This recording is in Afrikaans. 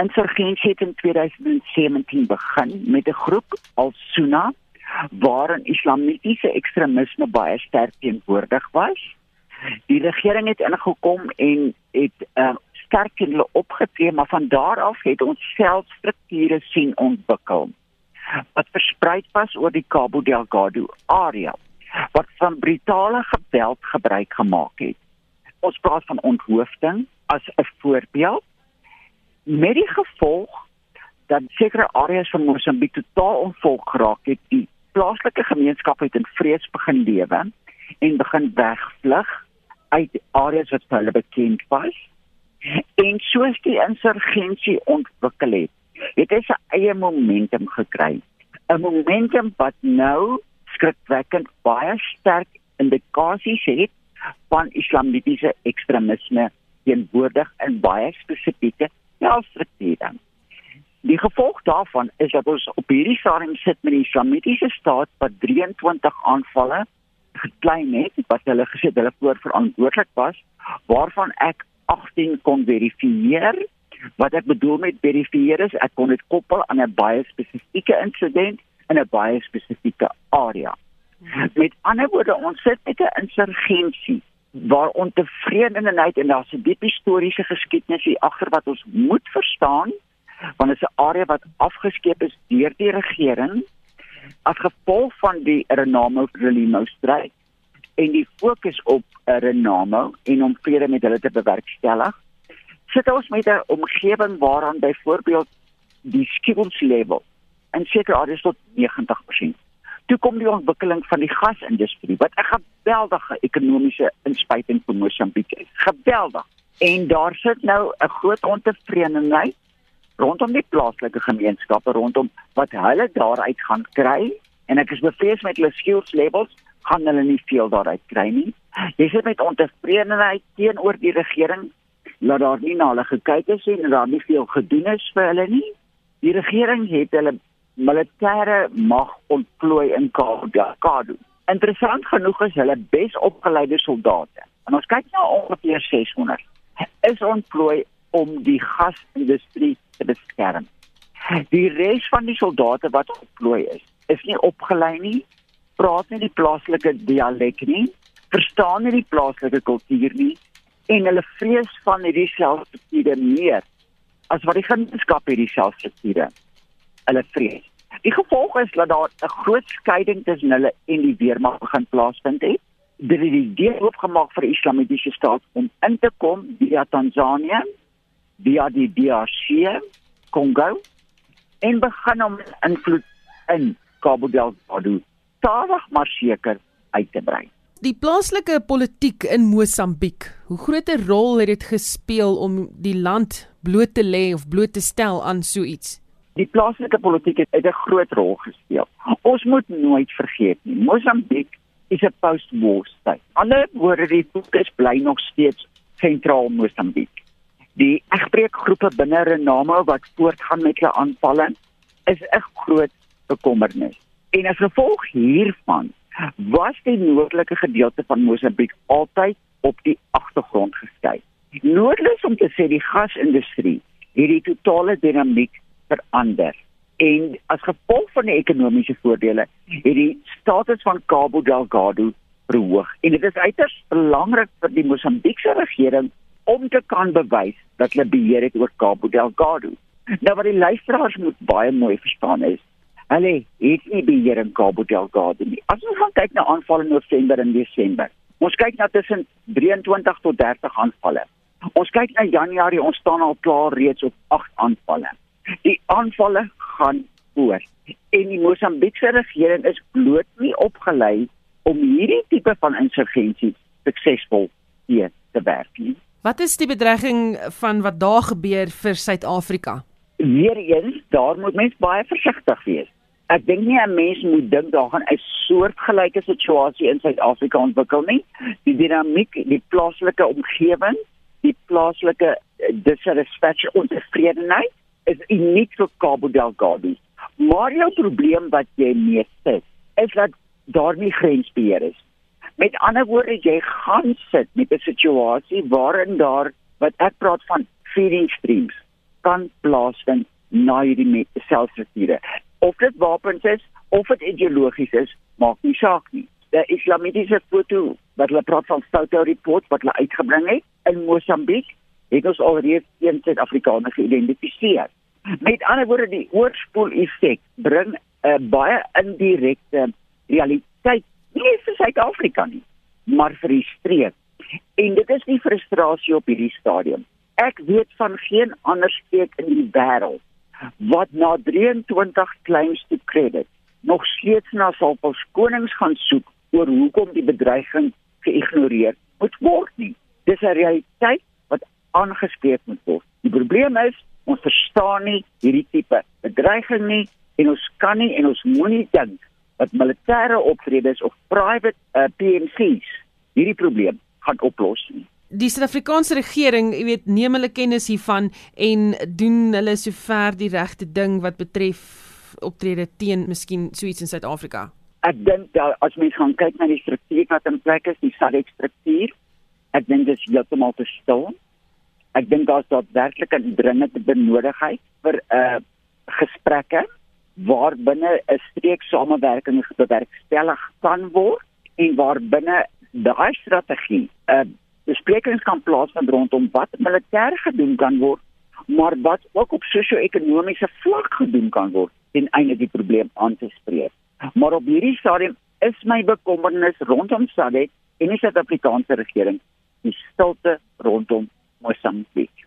insurgensie het in 2017 begin met 'n groep Al-Sunna waarin islamitiese ekstremisme baie sterk teenwoordig was. Die regering het ingekom en het uh, sterk in hulle opgetree, maar van daar af het ons self strukture sien ontwikkel wat versprei was oor die Cabo Delgado area wat van brutale geweld gebruik gemaak het. Ons praat van onthoofding as 'n voorbeeld met die gevolg dat sekere areas van Mosambiek totaal ontvolk geraak het. Die plaaslike gemeenskap het in vrees begin lewe en begin wegvlug uit areas wat hulle bekend was. En soos die insurgensie ontwikkel het, het hy sy eie momentum gekry. 'n Momentum wat nou skrikwekkend baie sterk indikasies het van islamitiese ekstremisme teenwoordig in baie spesifieke strukture. Die gevolg daarvan is dat ons op hierdie stadium sit met die islamitiese staat wat 23 aanvalle geklein het wat hulle gesê hulle voor verantwoordelik was waarvan ek 18 kon verifieer wat ek bedoel met verifieer is ek kon dit koppel aan 'n baie spesifieke insident in 'n baie spesifieke area. Met ander woorde, ons sit met 'n insurgensie waar ontevredenheid en daar's 'n diep historiese geskiedenis hier agter wat ons moet verstaan want dit is 'n area wat afgeskeep is deur die regering as gevolg van die Renamo Frelimo stryd en die fokus op Renamo en om vrede met hulle te bewerkstellig sit ons met 'n omgewing waaraan byvoorbeeld die skills level en seker areas tot 90% toe kom die ontwikkeling van die gasindustrie wat 'n geweldige ekonomiese inspuiting vir Mosambiek is. Geweldig. En daar sit nou 'n groot ontevredenheid rondom die plaaslike gemeenskappe rondom wat hulle daaruit gaan kry en ek is bevrees met hulle skills levels gaan hulle nie veel daaruit kry nie. Jy sit met ontevredenheid teenoor die regering dat daar nie na hulle gekyk is en daar nie veel gedoen is vir hulle nie. Die regering het hulle militêre mag ontplooi in Kaapstad. Interessant genoeg is hulle besopgeleide soldate. En ons kyk nou ongeveer 600 is ontplooi om die gasindustrie te beskerm. Die res van die soldate wat ontplooi is, is nie opgelei nie, praat nie die plaaslike dialek nie, verstaan nie die plaaslike kultuur nie en hulle vrees van hierdie selfsugtige meer as wat die gemeenskap hierdie selfsugtige hulle vrees. Die gevolg is dat daar 'n groot skeiding tussen hulle en die weermag begin plaasvind het. Dit het die deur oopgemaak vir die Islamitiese staat om in te kom via Tanzanië, via die DRC, Kongo en begin om invloed in Cabo Delgado stadig maar seker uit te brei. Die plaaslike politiek in Mosambiek, hoe groot 'n rol het dit gespeel om die land bloot te lê of bloot te stel aan so iets? Die plaaslike politiek het 'n groot rol gespeel. Ons moet nooit vergeet nie. Mosambiek is 'n post-war state. Alle woorde die fokus bly nog steeds sentraal Mosambiek. Die egbreekgroepe binne Renamo wat voortgaan met hulle aanvalle is 'n groot bekommernis. En as gevolg hiervan was die noordelike gedeelte van Mosambiek altyd op die agtergrond geskuif. Noordelik om te sê die gasindustrie het die totale dinamiek verander. En as gevolg van die ekonomiese voordele het die status van Cabo Delgado verhoog. En dit is uiters belangrik vir die Mosambiekse regering om te kan bewys dat hulle beheer het oor Cabo Delgado. Nou wat die luisteraars moet baie mooi verstaan is, hulle het nie beheer in Cabo Delgado nie. As ons gaan kyk na aanvalle in November en Desember, ons kyk na tussen 23 tot 30 aanvalle. Ons kyk na Januarie, ons staan al klaar reeds op 8 aanvalle. Die aanvalle gaan voort en die Mosambiekse regering is bloot nie opgelei om hierdie tipe van insurgensie suksesvol te te werk nie. Wat is die bedreiging van wat daar gebeur vir Suid-Afrika? Weereens, daar moet mens baie versigtig wees. Ek dink nie 'n mens moet dink daar gaan 'n soortgelyke situasie in Suid-Afrika ontwikkel nie. Die dinamiek, die plaaslike omgewing, die plaaslike eh, dissatisfaction en tevredenheid is uniek vir Cabo Delgado. Maar jou probleem wat jy mee sit, is dat daar nie grensbeheer is. Met ander woorde, jy gaan sit met 'n situasie waarin daar wat ek praat van feeding streams kan plaasvind na hierdie selfstrukture. Of dit wapens is of dit ideologies is, maak nie saak nie. Die islamitiese foto wat hulle praat van photo report wat hulle uitgebring het in Mosambiek, het ons alreeds een Suid-Afrikaner geïdentifiseer. Met ander woorde, die oorspoel effek bring 'n uh, baie indirekte realiteit nie vir Suid-Afrika nie, maar vir die streek. En dit is die frustrasie op hierdie stadium. Ek weet van geen ander streek in die wêreld wat na 23 claims to credit nog steeds na salpelskonings gaan soek oor hoekom die bedreiging geïgnoreer moet word nie. Dis 'n realiteit aangespreek moet word. Die probleem is ons verstaan nie hierdie tipe bedreiging nie en ons kan nie en ons moenie dink dat militêre optredes of private uh, PMCs hierdie probleem gaan oplos nie. Die Suid-Afrikaanse regering, jy weet, neem hulle kennis hiervan en doen hulle sover die regte ding wat betref optrede teen miskien suits in Suid-Afrika. Ek dink dat as mens gaan kyk na die struktuur wat in plek is, die SADC struktuur, ek dink dit is heeltemal te stil. Ek dink daar's daadwerklik 'n dringende benodigheid vir 'n uh, gesprekke waar binne 'n streek samewerking bewerkstellig kan word en waar binne daai strategie 'n uh, besprekings kan plaasvind rondom wat militêr gedoen kan word, maar wat ook op sosio-ekonomiese vlak gedoen kan word ten einde die probleem aan te spreek. Maar op hierdie stadium is my bekommernis rondom SADC en die Suid-Afrikaanse regering die stilte rondom Mosambiek.